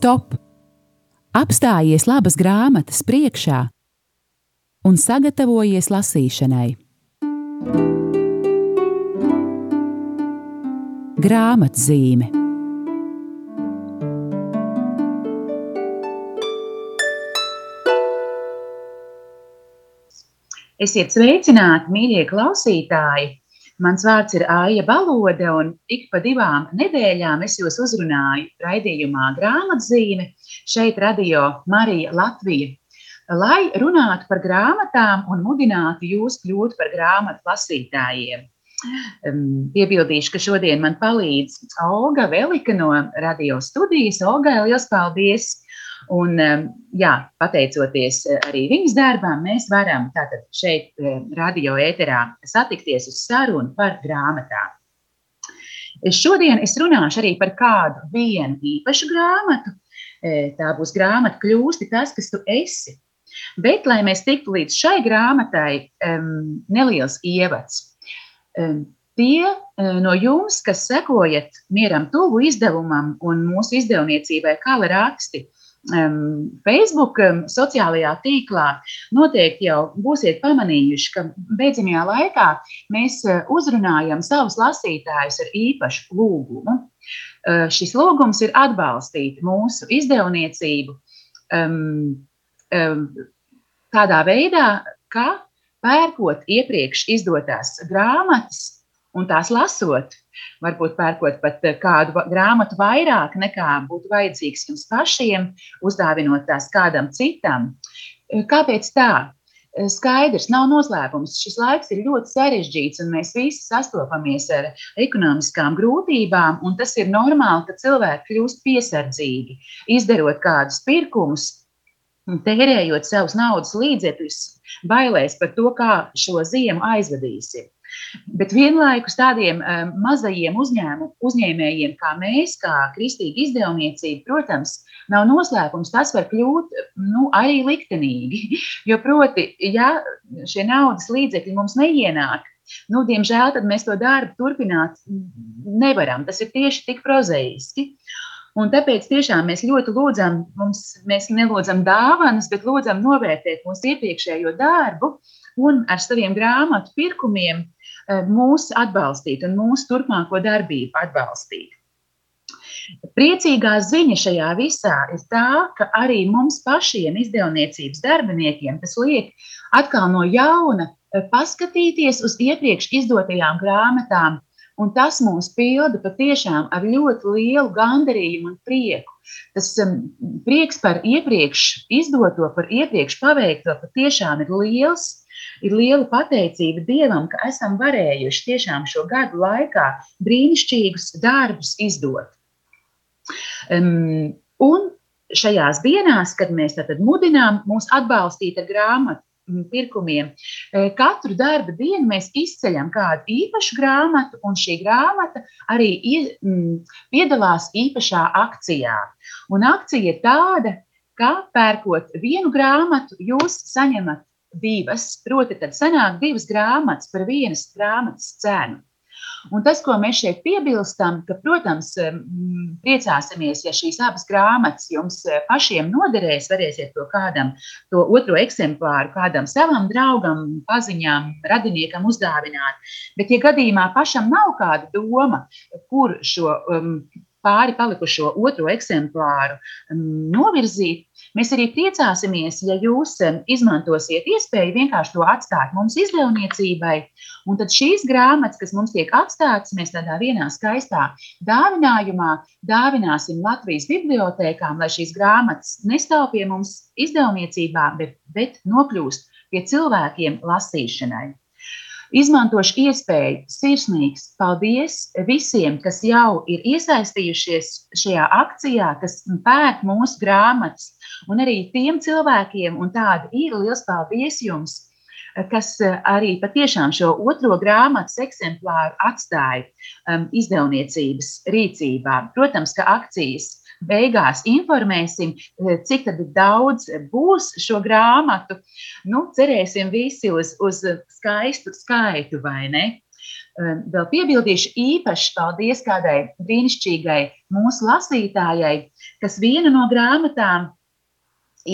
stop! Apstājies labas grāmatas priekšā un sagatavojies lasīšanai. Grāmatzīme Esiet sveicināti, mīļie klausītāji! Mans vārds ir Aija Balode, un ik pa divām nedēļām es jūs uzrunāju raidījumā grāmatzīme šeit radio Marija Latvija, lai runātu par grāmatām un mudinātu jūs kļūt par grāmatu lasītājiem. Piebildīšu, ka šodien man palīdz Olga Velika no radio studijas. Olgai liels paldies! Un, um, jā, pateicoties uh, arī viņas darbām, mēs varam tātad šeit, uh, radio ēterā, satikties uz sarunu par grāmatām. Šodien es runāšu arī par kādu vienu īpašu grāmatu. Uh, tā būs grāmata, kļūsti tas, kas tu esi. Bet, lai mēs tiktu līdz šai grāmatai, neliels ievads. Tie no jums, kas sekojat mieram tuvu izdevumam un mūsu izdevniecībai, kā lai raksti, Facebook sociālajā tīklā noteikti jau būsiet pamanījuši, ka beidzamajā laikā mēs eh, uzrunājam savus lasītājus ar īpašu lūgumu. Eh, šis lūgums ir atbalstīt mūsu izdevniecību tādā veidā, ka pērkot iepriekš izdotās grāmatas un tās lasot, varbūt pērkot pat eh, kādu grāmatu vairāk nekā būtu vajadzīgs jums pašiem, uzdāvinot tās kādam citam. Eh, kāpēc tā? Eh, skaidrs, nav noslēpums. Šis laiks ir ļoti sarežģīts, un mēs visi sastopamies ar ekonomiskām grūtībām. Tas ir normāli, ka cilvēki kļūst piesardzīgi, izdarot kādus pirkumus, tērējot savus naudas līdzekļus, bailēs par to, kā šo ziemu aizvadīsim. Bet vienlaikus tādiem um, mazajiem uzņēmu, uzņēmējiem kā mēs, kā kristīga izdevniecība, protams, nav noslēpums. Tas var kļūt nu, arī liktenīgi. Jo, proti, ja šie naudas līdzekļi mums neienāk, nu, diemžēl mēs to darbu turpināt nevaram. Tas ir tieši tik prozaiski. Un tāpēc tiešām mēs ļoti lūdzam, mums, mēs nelūdzam dāvanas, bet lūdzam novērtēt mūsu iepriekšējo darbu un ar saviem grāmatu pirkumiem mūs atbalstīt un mūsu turpmāko darbību atbalstīt. Priecīgā ziņa šajā visā ir tā, ka arī mums pašiem, izdevniecības darbiniekiem, tas liek atkal no jauna eh, paskatīties uz iepriekš izdotajām grāmatām, un tas mūs pilda patiešām ar ļoti lielu gandarījumu un prieku. Tas um, prieks par iepriekš izdoto, par iepriekš paveikto patiešām ir liels, ir liela pateicība Dievam, ka esam varējuši tiešām šo gadu laikā brīnišķīgus darbus izdot. Um, un šajās dienās, kad mēs mudinām mūs atbalstīt ar grāmatu, pirkumiem. Eh, katru darba dienu mēs izceļam kādu īpašu grāmatu, un šī grāmata arī piedalās īpašā akcijā. Un akcija ir tāda, ka pērkot vienu grāmatu, jūs saņemat divas, proti, tad sanāk divas grāmatas par vienas grāmatas cenu. Un tas, ko mēs šeit piebilstam, ka, protams, priecāsimies, ja šīs abas grāmatas jums eh, pašiem noderēs, varēsiet to kādam, to otro eksemplāru, kādam savam draugam, paziņām, radiniekam uzdāvināt. Bet, ja gadījumā pašam nav kāda doma, kur šo um, pāri palikušo otro eksemplāru um, novirzīt, mēs arī priecāsimies, ja jūs izmantosiet iespēju vienkārši to atstāt mums izdevniecībai. Un tad šīs grāmatas, kas mums tiek atstātas, mēs tādā vienā skaistā dāvinājumā dāvināsim Latvijas bibliotēkām, lai šīs grāmatas nestāv pie mums izdevniecībā, bet, bet nokļūst pie cilvēkiem lasīšanai. Izmantošu iespēju sirsnīgs paldies visiem, kas jau ir iesaistījušies šajā akcijā, kas pērk mūsu grāmatas, un arī tiem cilvēkiem, un tādi ir liels paldies jums, kas arī patiešām šo otro grāmatas eksemplāru atstāja um, izdevniecības rīcībā. Protams, ka akcijas beigās informēsim, eh, cik daudz būs šo grāmatu. Nu, cerēsim visi uz, uz skaistu skaitu, vai ne? Eh, vēl piebildīšu īpaši paldies kādai brīnišķīgai mūsu lasītājai, kas vienu no grāmatām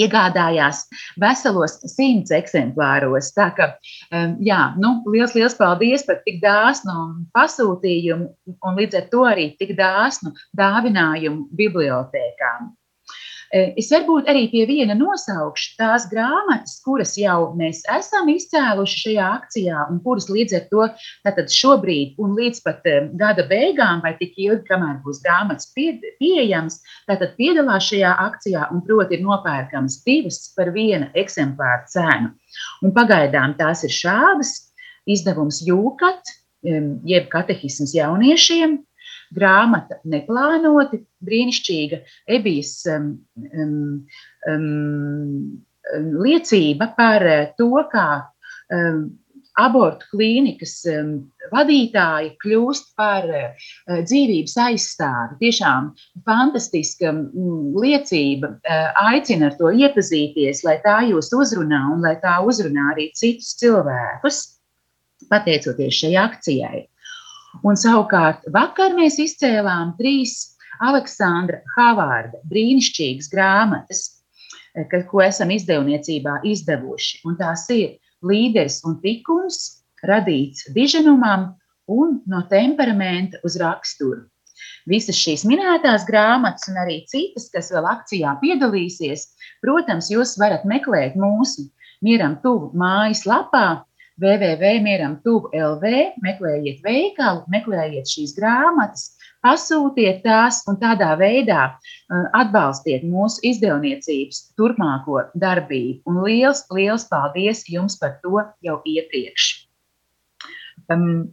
iegādājās veselos simts eksemplāros. Tā kā, jā, nu, liels, liels paldies par tik dāsnu pasūtījumu un līdz ar to arī tik dāsnu dāvinājumu bibliotēkām. Es varbūt arī pie viena nosaukšu tās grāmatas, kuras jau mēs esam izcēluši šajā akcijā, un kuras līdz ar to tātad šobrīd un līdz pat gada beigām, vai tik ilgi, kamēr būs grāmatas pie, pieejamas, tātad piedalās šajā akcijā, un proti ir nopērkamas divas par viena eksemplāra cenu. Un pagaidām tās ir šādas izdevums Jūkat, jeb katehisms jauniešiem, grāmata neplānoti, brīnišķīga ebijas um, um, liecība par uh, to, kā um, abortu klīnikas um, vadītāji kļūst par uh, dzīvības aizstāvi. Tiešām fantastiska um, liecība. Uh, aicina ar to iepazīties, lai tā jūs uzrunā un lai tā uzrunā arī citus cilvēkus, pateicoties šai akcijai. Un savukārt vakar mēs izcēlām trīs Aleksandra Havārda brīnišķīgas grāmatas, eh, ko esam izdevniecībā izdevuši. Un tās ir līderis un tikums, radīts diženumam un no temperamenta uz raksturu. Visas šīs minētās grāmatas un arī citas, kas vēl akcijā piedalīsies, protams, jūs varat meklēt mūsu mieram tuvu mājas lapā, www.mieram.lv, meklējiet veikalu, meklējiet šīs grāmatas, pasūtiet tās un tādā veidā uh, atbalstiet mūsu izdevniecības turpmāko darbību. Un liels, liels paldies jums par to jau iepriekš. Um,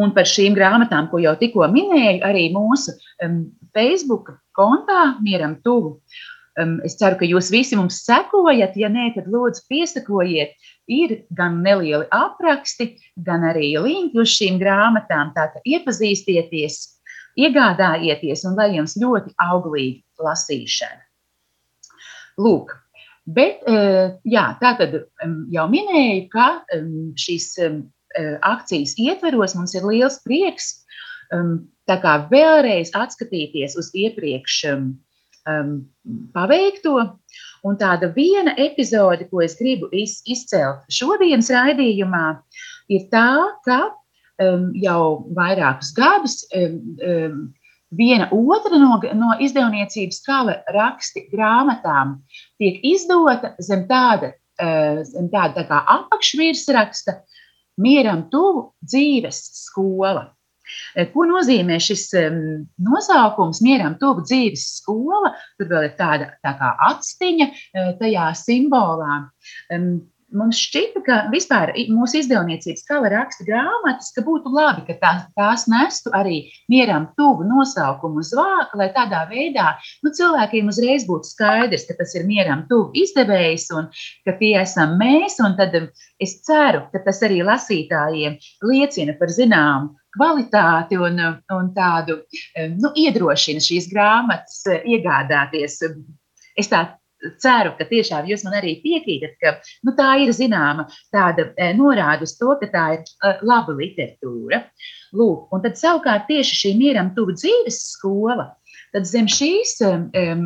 un par šīm grāmatām, ko jau tikko minēju, arī mūsu um, Facebook kontā Mieram Tuvu. Um, es ceru, ka jūs visi mums sekojat. Ja nē, tad lūdzu piesakojiet ir gan nelieli apraksti, gan arī linki uz šīm grāmatām. Tātad iepazīstieties, iegādājieties un lai jums ļoti auglīga lasīšana. Lūk, bet eh, jā, tā tad jau minēju, ka šīs akcijas ietveros mums ir liels prieks tā kā vēlreiz atskatīties uz iepriekš paveikto Un tāda viena epizode, ko es gribu iz, izcelt šodienas raidījumā, ir tā, ka um, jau vairākus gadus um, um, viena otra no, no izdevniecības kava raksti grāmatām tiek izdota zem tāda, uh, zem tāda tā apakšvirsraksta Mieram tuvu dzīves skola. Eh, ko nozīmē šis nosaukums, mieram, tuvu dzīves skola? Tur vēl ir tāda tā kā atstiņa eh, tajā simbolā. Mums šķita, ka vispār mūsu izdevniecības kala raksta grāmatas, ka būtu labi, ka tā, tās nestu arī mieram tuvu nosaukumu uz vāka, lai tādā veidā nu, cilvēkiem uzreiz būtu skaidrs, ka tas ir mieram tuvu izdevējs un ka tie esam mēs. Tad es ceru, ka tas arī lasītājiem liecina par zināmu kvalitāti un, un tādu nu, iedrošina šīs grāmatas iegādāties. Es tā ceru, ka tiešām jūs man arī piekrītat, ka nu, tā ir zināma tāda norāde uz to, ka tā ir laba literatūra. Lūk, un tad savukārt tieši šī mieram tuvu dzīves skola. Tad zem, šīs,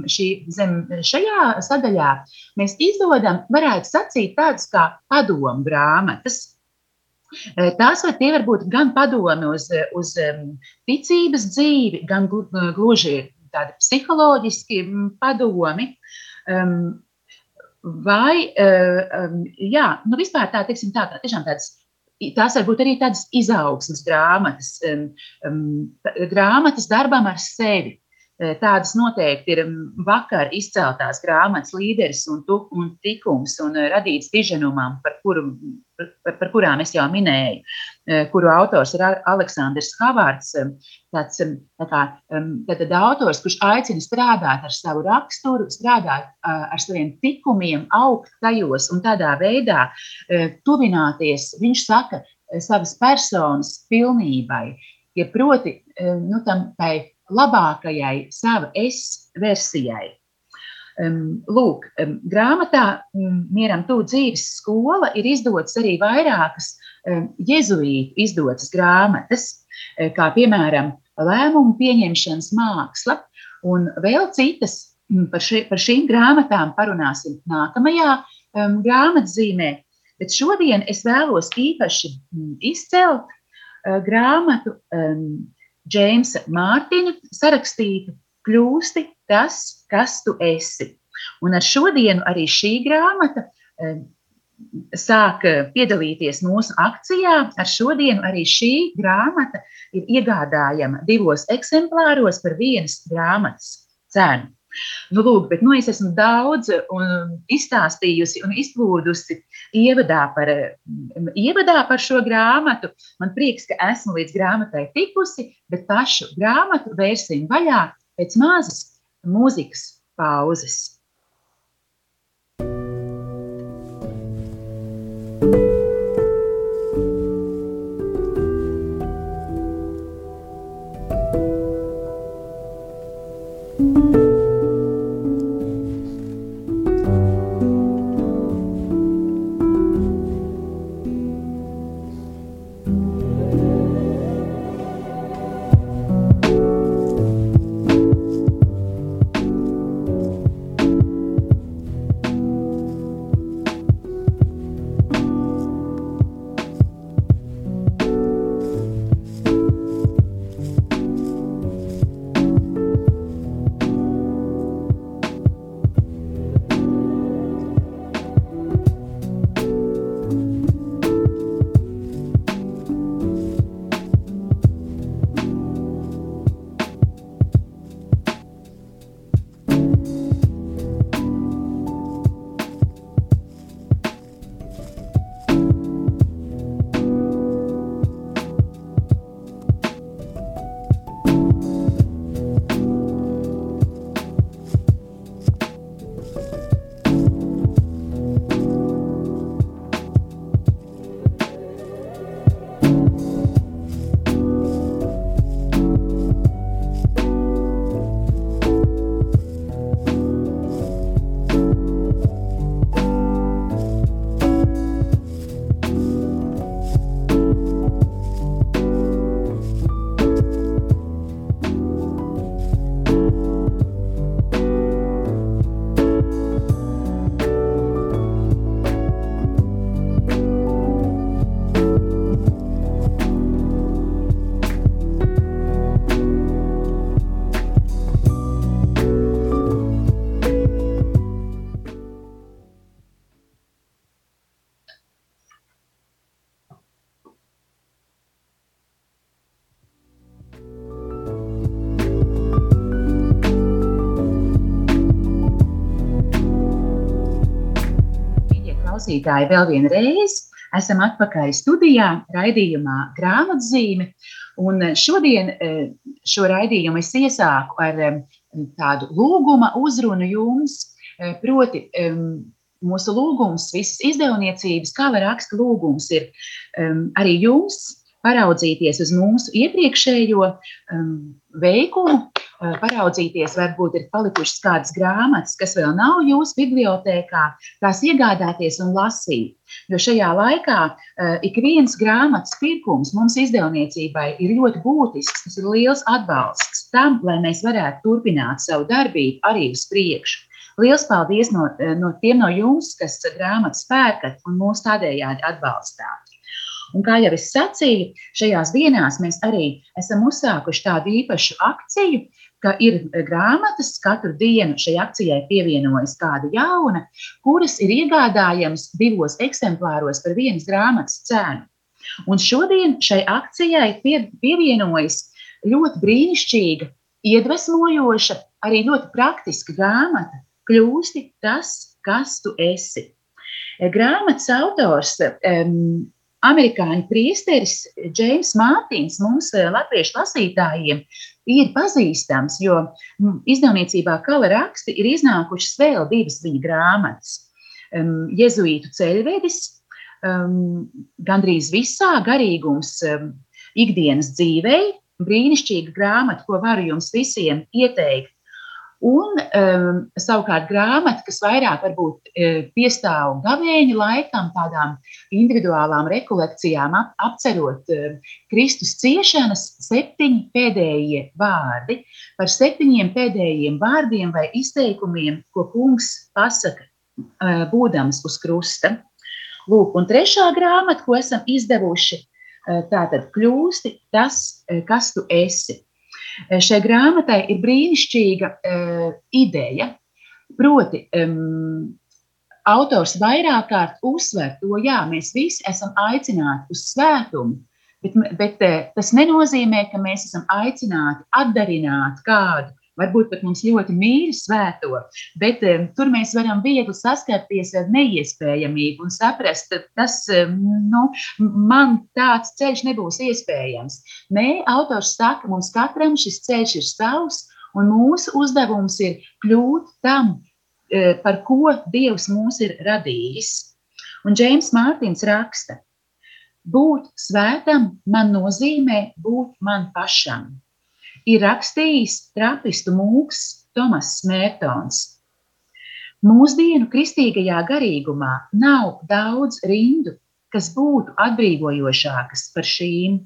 šī, zem šajā sadaļā mēs izdodam, varētu sacīt, tādas kā padomu grāmatas, Tās var, var būt gan padomi uz, uz ticības dzīvi, gan gluži tādi psiholoģiski padomi. Vai, jā, nu vispār tā, teiksim, tā, tā tiešām tādas tās var būt arī tādas izaugsmas grāmatas, grāmatas darbam ar sevi. Tādas noteikti ir vakar izceltās grāmatas līderis un, tu, un tikums un radīts diženumam, par, kuru, par, par kurām es jau minēju, kuru autors ir Aleksandrs Havārds. Tāds, tā kā, tad autors, kurš aicina strādāt ar savu raksturu, strādāt ar saviem tikumiem, augt tajos un tādā veidā tuvināties, viņš saka, savas personas pilnībai. Ja proti, nu, tam, tai labākajai sava es versijai. Um, lūk, um, grāmatā um, Mieram Tū dzīves skola ir izdotas arī vairākas um, jezuītu izdotas grāmatas, kā piemēram lēmumu pieņemšanas māksla un vēl citas par, ši, par šīm grāmatām parunāsim nākamajā um, grāmatzīmē. Bet šodien es vēlos īpaši mm, izcelt uh, grāmatu um, Džeimsa Mārtiņa sarakstītu Kļūsti tas, kas tu esi. Un ar šodienu arī šī grāmata um, sāk piedalīties mūsu akcijā. Ar šodienu arī šī grāmata ir iegādājama divos eksemplāros par vienas grāmatas cenu. Nu, lūk, bet nu, es esmu daudz un izstāstījusi un izplūdusi ievadā par, ievadā par šo grāmatu. Man prieks, ka esmu līdz grāmatai tikusi, bet pašu grāmatu vērsim vaļā pēc mazas mūzikas pauzes. Klausītāji, vēl vienu reizi esam atpakaļ studijā, raidījumā grāmatzīme. Un šodien eh, šo raidījumu es iesāku ar eh, tādu lūguma uzrunu jums, eh, proti mūsu lūgums, visas izdevniecības, kā var raksta lūgums, ir arī jums paraudzīties uz mūsu iepriekšējo um, veikumu, paraudzīties, varbūt ir palikušas kādas grāmatas, kas vēl nav jūsu bibliotēkā, tās iegādāties un lasīt. Jo šajā laikā uh, ik viens grāmatas pirkums mums izdevniecībai ir ļoti būtisks, tas ir liels atbalsts tam, lai mēs varētu turpināt savu darbību arī uz priekšu. Liels paldies no, no tiem no jums, kas grāmatas pērkat un mūs tādējādi atbalstāt. Un kā jau es sacīju, šajās dienās mēs arī esam uzsākuši tādu īpašu akciju, ka ir grāmatas, katru dienu šai akcijai pievienojas kāda jauna, kuras ir iegādājamas divos eksemplāros par vienas grāmatas cenu. Un šodien šai akcijai pie, pievienojas ļoti brīnišķīga, iedvesmojoša, arī ļoti praktiska grāmata. Kļūsti tas, kas tu esi. Grāmatas autors um, amerikāņu priesteris Džeims Mārtiņš mums, eh, latviešu lasītājiem, ir pazīstams, jo mm, izdevniecībā Kala raksti ir iznākušas vēl divas viņa grāmatas. Um, Jēzuītu ceļvedis, um, gandrīz visā garīgums um, ikdienas dzīvei, brīnišķīga grāmata, ko varu jums visiem ieteikt. Un um, savukārt grāmata, kas vairāk varbūt e, piestāv gavēņa laikam, tādām individuālām rekolekcijām, ap, apcerot uh, Kristus ciešanas, septiņi pēdējie vārdi par septiņiem pēdējiem vārdiem vai izteikumiem, ko kungs pasaka, uh, būdams uz krusta. Lūk, un trešā grāmata, ko esam izdevuši, uh, tātad kļūsti tas, kas tu esi. Eh, šai grāmatai ir brīnišķīga uh, ideja. Proti, um, autors vairāk kārt uzsver to, ka mēs visi esam aicināti uz svētumu, bet, bet uh, tas nenozīmē, ka mēs esam aicināti atdarināt kādu varbūt pat mums ļoti mīl svēto, bet um, tur mēs varam viegli saskarties ar neiespējamību un saprast, tas um, nu, man tāds ceļš nebūs iespējams. Nē, autors saka, mums katram šis ceļš ir savs, un mūsu uzdevums ir kļūt tam, uh, par ko Dievs mūs ir radījis. Un Džeims Mārtiņš raksta, būt svētam man nozīmē būt man pašam ir rakstījis trapistu mūks Tomas Smērtons. Mūsdienu kristīgajā garīgumā nav daudz rindu, kas būtu atbrīvojošākas par šīm.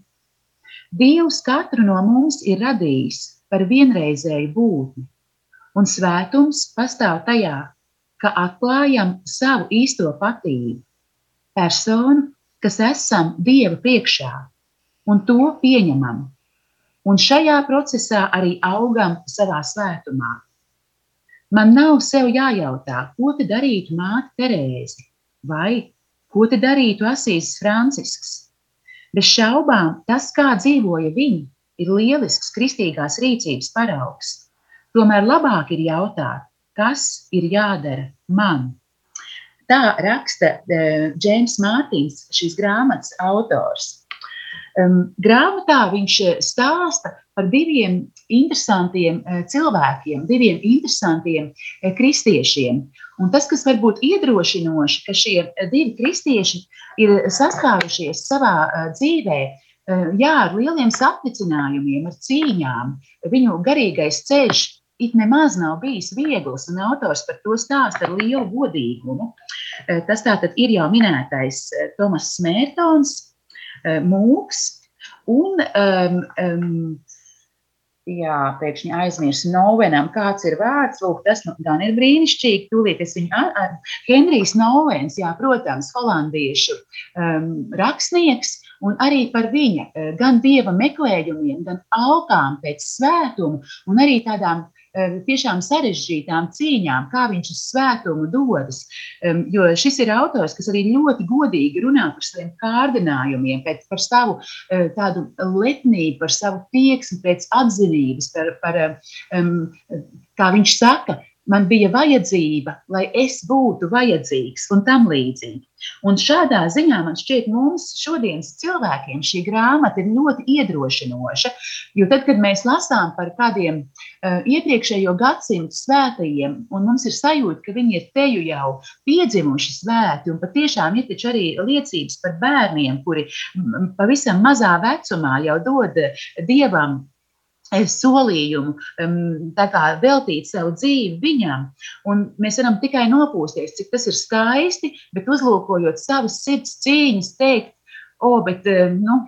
Dievs katru no mums ir radījis par vienreizēju būtni, un svētums pastāv tajā, ka atklājam savu īsto patību, personu, kas esam Dieva priekšā, un to pieņemam un šajā procesā arī augam savā svētumā. Man nav sev jājautā, ko te darītu māte Terēze vai ko te darītu Asīzes Francisks. Bez šaubām tas, kā dzīvoja viņi, ir lielisks kristīgās rīcības paraugs. Tomēr labāk ir jautāt, kas ir jādara man. Tā raksta Džeims uh, Mārtiņš, šīs grāmatas autors. Um, grāmatā viņš eh, stāsta par diviem interesantiem uh, cilvēkiem, diviem interesantiem uh, kristiešiem. Un tas, kas var būt iedrošinoši, ka šie divi kristieši ir saskārušies savā dzīvē, jā, ar lieliem saplicinājumiem, ar cīņām. Viņu garīgais ceļš it nemaz nav bijis viegls, un autors par to stāsta ar lielu godīgumu. Tas tātad ir jau minētais Tomas Smērtons, Eh, mūks. Un, um, um, jā, pēkšņi aizmirsu Novenam, kāds ir vārds. Lūk, tas nu, gan ir brīnišķīgi. Tūlīt es viņu, ar, Henrijs Novens, jā, protams, holandiešu um, rakstnieks, un arī par viņa eh, gan dieva meklējumiem, gan alkām pēc svētuma, un arī tādām Eh, tiešām sarežģītām cīņām, kā viņš uz svētumu dodas. Jo šis ir autors, kas arī ļoti godīgi runā par saviem kārdinājumiem, par savu eh, tādu lepnību, par savu tieksmi pēc atzinības, par, par, kā viņš saka, man bija vajadzība, lai es būtu vajadzīgs un tam līdzīgi. Un šādā ziņā man šķiet, mums šodienas cilvēkiem šī grāmata ir ļoti iedrošinoša. Jo tad, kad mēs lasām par kādiem uh, iepriekšējo gadsimtu svētajiem, un mums ir sajūta, ka viņi ir teju jau piedzimuši svēti, un patiešām ir arī liecības par bērniem, kuri pavisam mazā vecumā jau dod dievam solījumu, veltīt savu dzīvi viņam. Un mēs varam tikai nopūsties, cik tas ir skaisti, bet uzlūkojot savas sirds cīņas, teikt, o, oh, bet nu,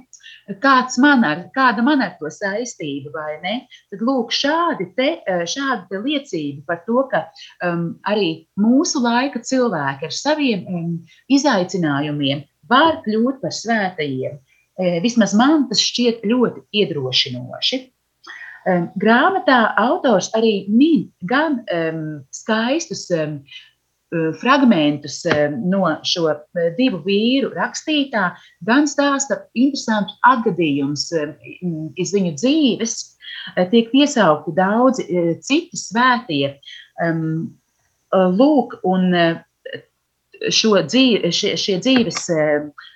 kāds man ar, kāda man ar to saistība, vai ne? Tad lūk, šādi te, šādi te liecība par to, ka um, arī mūsu laika cilvēki ar saviem um, izaicinājumiem var kļūt par svētajiem. E, vismaz man tas šķiet ļoti iedrošinoši. Grāmatā autors arī min gan um, skaistus um, fragmentus no šo divu vīru rakstītā, gan stāsta interesantus atgadījumus iz viņu dzīves. Tiek piesaukti daudzi citi svētie. Lūk, un šo dzīvi, šie, šie dzīves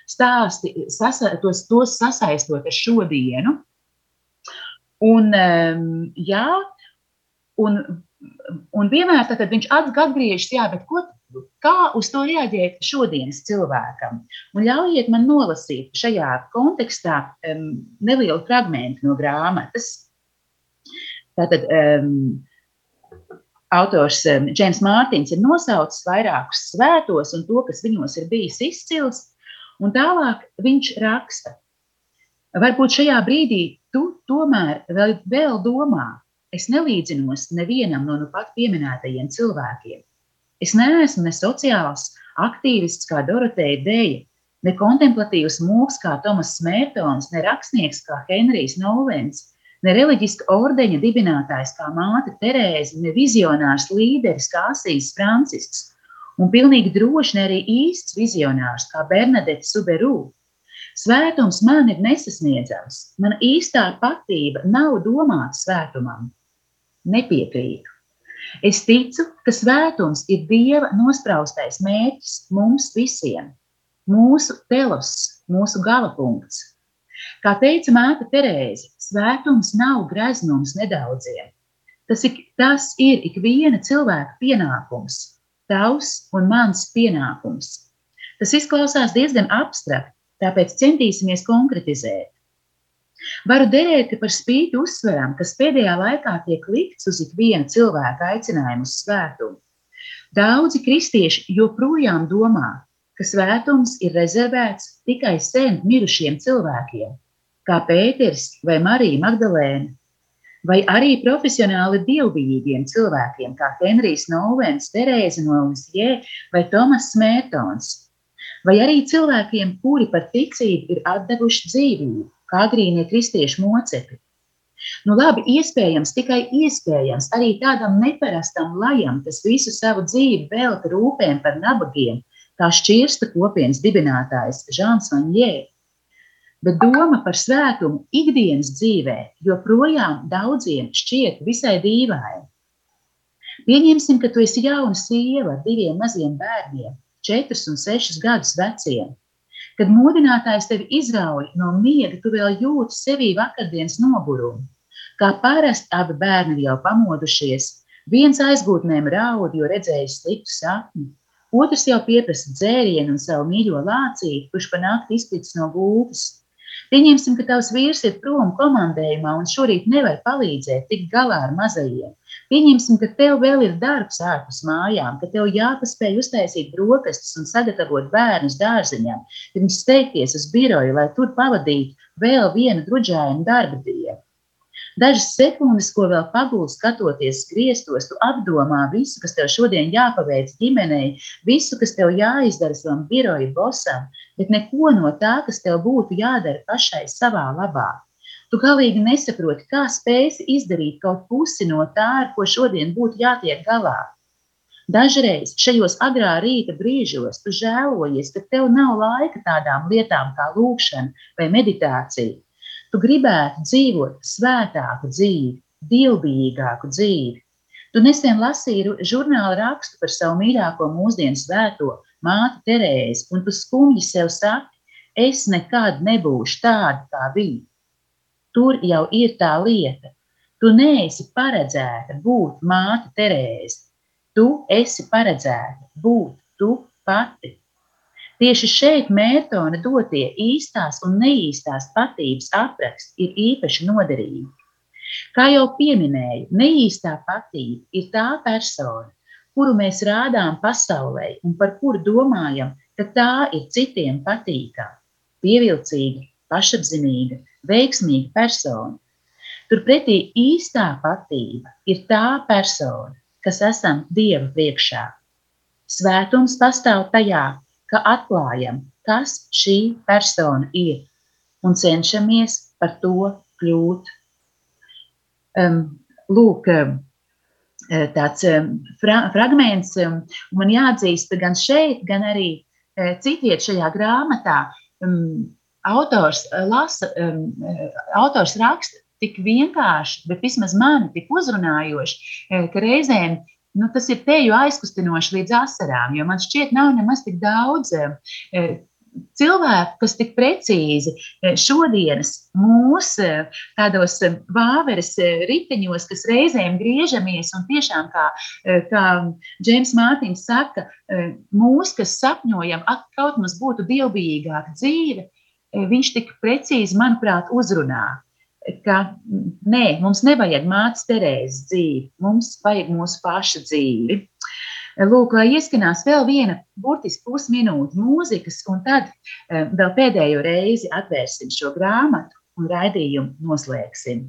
stāsti, sasa, tos, tos sasaistot ar šodienu, Un, um, jā, un, un vienmēr tad viņš atgriežas, jā, bet ko, kā uz to reaģēt šodienas cilvēkam? Un ļaujiet man nolasīt šajā kontekstā um, nelielu fragment no grāmatas. Tātad, um, autors Džeims Mārtiņš ir nosaucis vairākus svētos un to, kas viņos ir bijis izcils. Un tālāk viņš raksta, varbūt šajā brīdī tu tomēr vēl, vēl domā, es nelīdzinos nevienam no nu pat pieminētajiem cilvēkiem. Es neesmu ne sociāls aktīvists kā Doroteja Deja, ne kontemplatīvs mūks kā Tomas Smērtons, ne rakstnieks kā Henrijs Nolens, ne reliģiska ordeņa dibinātājs kā māte Terēze, ne vizionārs līderis kā Asīs Francisks, un pilnīgi droši ne arī īsts vizionārs kā Bernadette Suberu. Svētums man ir nesasniedzams, mana īstā patība nav domāta svētumam. Nepiekrītu. Es ticu, ka svētums ir Dieva nospraustais mērķis mums visiem, mūsu telos, mūsu galapunkts. Kā teica māte Terēze, svētums nav greznums nedaudziem. Tas ir, tas ir ikviena cilvēka pienākums, tavs un mans pienākums. Tas izklausās diezgan abstrakt, tāpēc centīsimies konkretizēt. Varu derēt, par spīti uzsveram, kas pēdējā laikā tiek likts uz ikviena cilvēka aicinājumu uz svētumu. Daudzi kristieši joprojām domā, ka svētums ir rezervēts tikai sen mirušiem cilvēkiem, kā Pēters vai Marija Magdalēna, vai arī profesionāli dievbijīgiem cilvēkiem, kā Henrijs Novens, Terēza no Lisjē vai Tomas Smērtons, vai arī cilvēkiem, kuri par ticību ir atdevuši dzīvību, kā agrīnie kristiešu mocekļi. Nu, labi, iespējams, tikai iespējams arī tādam neparastam lajam, kas visu savu dzīvi velta rūpēm par nabagiem, kā šķirsta kopienas dibinātājs Žāns Vanjē, Bet doma par svētumu ikdienas dzīvē joprojām daudziem šķiet visai dīvaina. Pieņemsim, ka tu esi jauna sieva ar diviem maziem bērniem, četrus un sešus gadus veciem. Kad modinātājs tevi izrauj no miega, tu vēl jūti sevī vakardienas nogurumu. Kā parasti abi bērni jau pamodušies, viens aizgūtnēm raud, jo redzējis sliktu sapni, otrs jau pieprasa dzērienu un savu mīļo lācīti, kurš pa nakti izkrits no gultas. Pieņemsim, ka tavs vīrs ir prom komandējumā un šorīt nevar palīdzēt tikt galā ar mazajiem. Pieņemsim, ka tev vēl ir darbs ārpus mājām, ka tev jāpaspēj uztaisīt brokastis un sagatavot bērnus dārziņām, pirms steigties uz biroju, lai tur pavadītu vēl vienu drudžājumu darba dienu. Dažas sekundes, ko vēl pagūst, skatoties griestos, tu apdomā visu, kas tev šodien jāpaveic ģimenei, visu, kas tev jāizdara savam biroja bosam, bet neko no tā, kas tev būtu jādara pašai savā labā. Tu galīgi nesaproti, kā spēsi izdarīt kaut pusi no tā, ar ko šodien būtu jātiek galā. Dažreiz šajos agrā rīta brīžos tu žēlojies, ka tev nav laika tādām lietām kā lūkšana vai meditācija. Tu gribētu dzīvot svētāku dzīvi, dievbijīgāku dzīvi. Tu nesen lasīji žurnāla rakstu par savu mīļāko mūsdienu svēto māti Terēzi, un tu skumji sev saki, es nekad nebūšu tāda kā viņa. Tur jau ir tā lieta. Tu neesi paredzēta būt māte Terēze. Tu esi paredzēta būt tu pati. Tieši šeit Mērtona dotie īstās un neīstās patības apraksti ir īpaši noderīgi. Kā jau pieminēju, neīstā patība ir tā persona, kuru mēs rādām pasaulē un par kuru domājam, ka tā ir citiem patīkama, pievilcīga, pašapziņīga, veiksmīga persona. Turpretī īstā patība ir tā persona, kas esam Dieva priekšā. Svētums pastāv tajā, ka atklājam, kas šī persona ir un cenšamies par to kļūt. Um, lūk, um, tāds fra fragments, um, man jāatzīst, gan šeit, gan arī uh, citiet šajā grāmatā. Um, autors lasa, um, autors raksta tik vienkārši, bet vismaz mani tik uzrunājoši, ka reizēm nu, tas ir teju aizkustinoši līdz asarām, jo man šķiet, nav nemaz tik daudz eh, cilvēku, kas tik precīzi eh, šodienas mūsu eh, tādos vāveres riteņos, kas reizēm griežamies un tiešām, kā, kā Džeims Mārtiņš saka, mūs, kas sapņojam, kaut mums būtu dievbijīgāka dzīve, viņš tik precīzi, manuprāt, uzrunā. Ka nē, mums nevajag mācīt Terēzes dzīvi, mums vajag mūsu paša dzīvi. Lūk, lai ieskanās vēl viena burtiski pusminūte mūzikas, un tad um, vēl pēdējo reizi atvērsim šo grāmatu un raidījumu noslēgsim.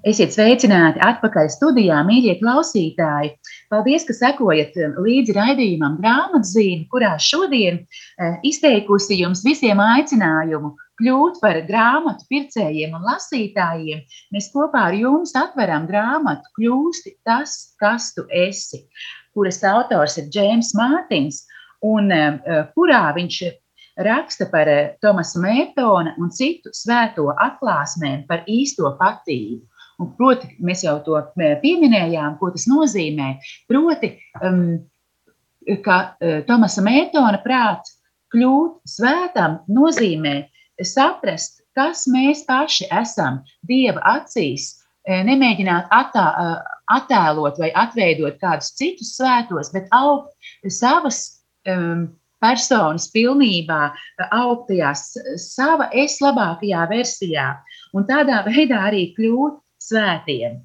Esiet sveicināti atpakaļ studijā, mīļie klausītāji. Paldies, ka sekojat um, līdzi raidījumam grāmatzīme, kurā šodien uh, izteikusi jums visiem aicinājumu kļūt par grāmatu pircējiem un lasītājiem. Mēs kopā ar jums atveram grāmatu Kļūsti tas, kas tu esi, kuras autors ir Džēms Mārtiņš, un um, uh, kurā viņš raksta par uh, Tomasa Mērtona un citu svēto atklāsmēm par īsto patību. Un, proti, mēs jau to pieminējām, ko tas nozīmē. Proti, um, ka uh, Tomasa Mētona prāts kļūt svētam nozīmē saprast, kas mēs paši esam Dieva acīs, e, nemēģināt attā, uh, attēlot vai atveidot kādus citus svētos, bet augt savas um, personas pilnībā, augt tajā sava es labākajā versijā un tādā veidā arī kļūt svētiem.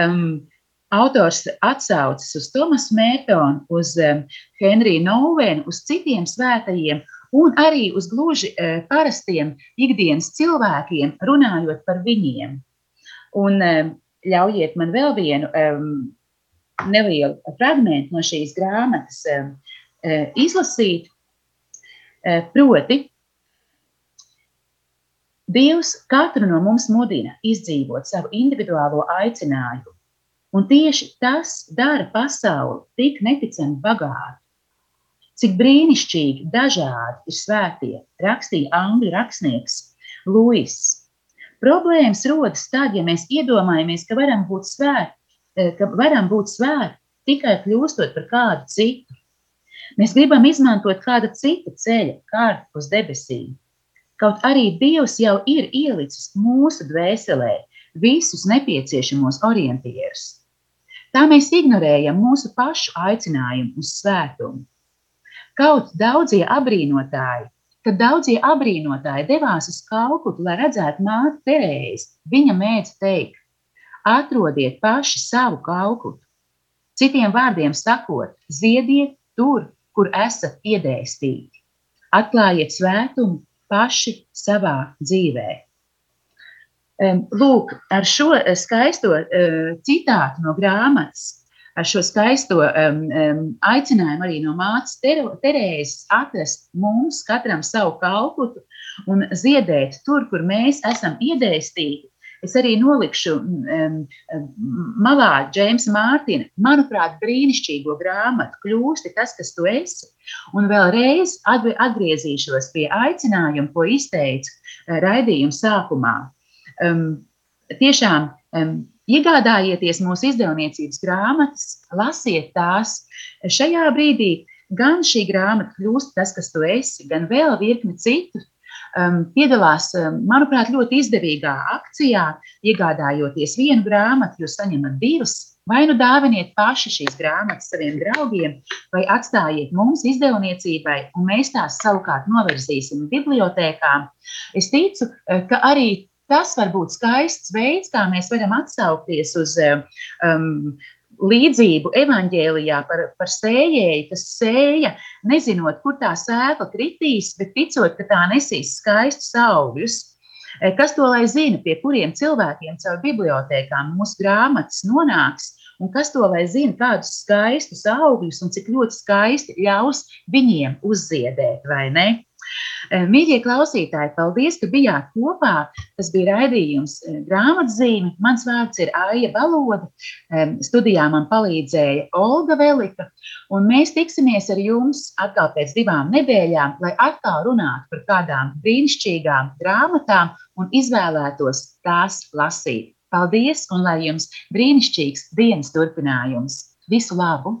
Um, Autors atsaucas uz Tomasu Mērtonu, uz um, Henriju Novenu, uz citiem svētajiem un arī uz gluži uh, parastiem ikdienas cilvēkiem, runājot par viņiem. Un um, ļaujiet man vēl vienu um, nelielu fragment no šīs grāmatas um, uh, izlasīt. Uh, proti, Dievs katru no mums mudina izdzīvot savu individuālo aicinājumu, un tieši tas dara pasauli tik neticami bagātu. Cik brīnišķīgi dažādi ir svētie, rakstīja angļu rakstnieks Lūis. Problēmas rodas tad, ja mēs iedomājamies, ka varam būt svēti, eh, ka varam būt svēti tikai kļūstot par kādu citu. Mēs gribam izmantot kāda cita ceļa, kārtu uz debesīm Kaut arī Dievs jau ir ielicis mūsu dvēselē visus nepieciešamos orientierus. Tā mēs ignorējam mūsu pašu aicinājumu uz svētumu. Kaut daudzie abrīnotāji, kad daudzie abrīnotāji devās uz Kalkutu, lai redzētu māti Terēzi, viņa mēdz teikt: atrodiet paši savu Kalkutu. Citiem vārdiem sakot, ziediet tur, kur esat iedēstīti. Atklājiet svētumu paši savā dzīvē. Lūk, ar šo skaisto eh, citātu no grāmatas, ar šo skaisto um, um, aicinājumu arī no mātes Terēzes atrast mums katram savu kalputu un ziedēt tur, kur mēs esam iedēstīti, Es arī nolikšu um, malā Džeimsa Mārtiņa, manuprāt, brīnišķīgo grāmatu, kļūsti tas, kas tu esi. Un vēlreiz atgriezīšos pie aicinājuma, ko izteicu uh, raidījuma sākumā. Um, tiešām um, iegādājieties mūsu izdevniecības grāmatas, lasiet tās. Šajā brīdī gan šī grāmata kļūst tas, kas tu esi, gan vēl virkni citu. Um, piedalās, um, manuprāt, ļoti izdevīgā akcijā. Iegādājoties vienu grāmatu, jūs saņemat divas. Vai nu dāviniet paši šīs grāmatas saviem draugiem, vai atstājiet mums izdevniecībai, un mēs tās savukārt novirzīsim bibliotekām. Es ticu, eh, ka arī tas var būt skaists veids, kā mēs varam atsaukties uz um, līdzību evanģēlijā par, par sējēju, kas sēja, nezinot, kur tā sēkla kritīs, bet ticot, ka tā nesīs skaistus augļus. Eh, kas to lai zina, pie kuriem cilvēkiem caur bibliotekām mūsu grāmatas nonāks, un kas to lai zina, kādus skaistus augļus un cik ļoti skaisti ļaus viņiem uzziedēt, vai ne? Eh, mīļie klausītāji, paldies, ka bijāt kopā. Tas bija raidījums eh, grāmatzīme. Mans vārds ir Aija Baloda. Studijā man palīdzēja Olga Velika. Un mēs tiksimies ar jums atkal pēc divām nedēļām, lai atkal runātu par kādām brīnišķīgām grāmatām un izvēlētos tās lasīt. Paldies, un lai jums brīnišķīgs dienas turpinājums! Visu labu!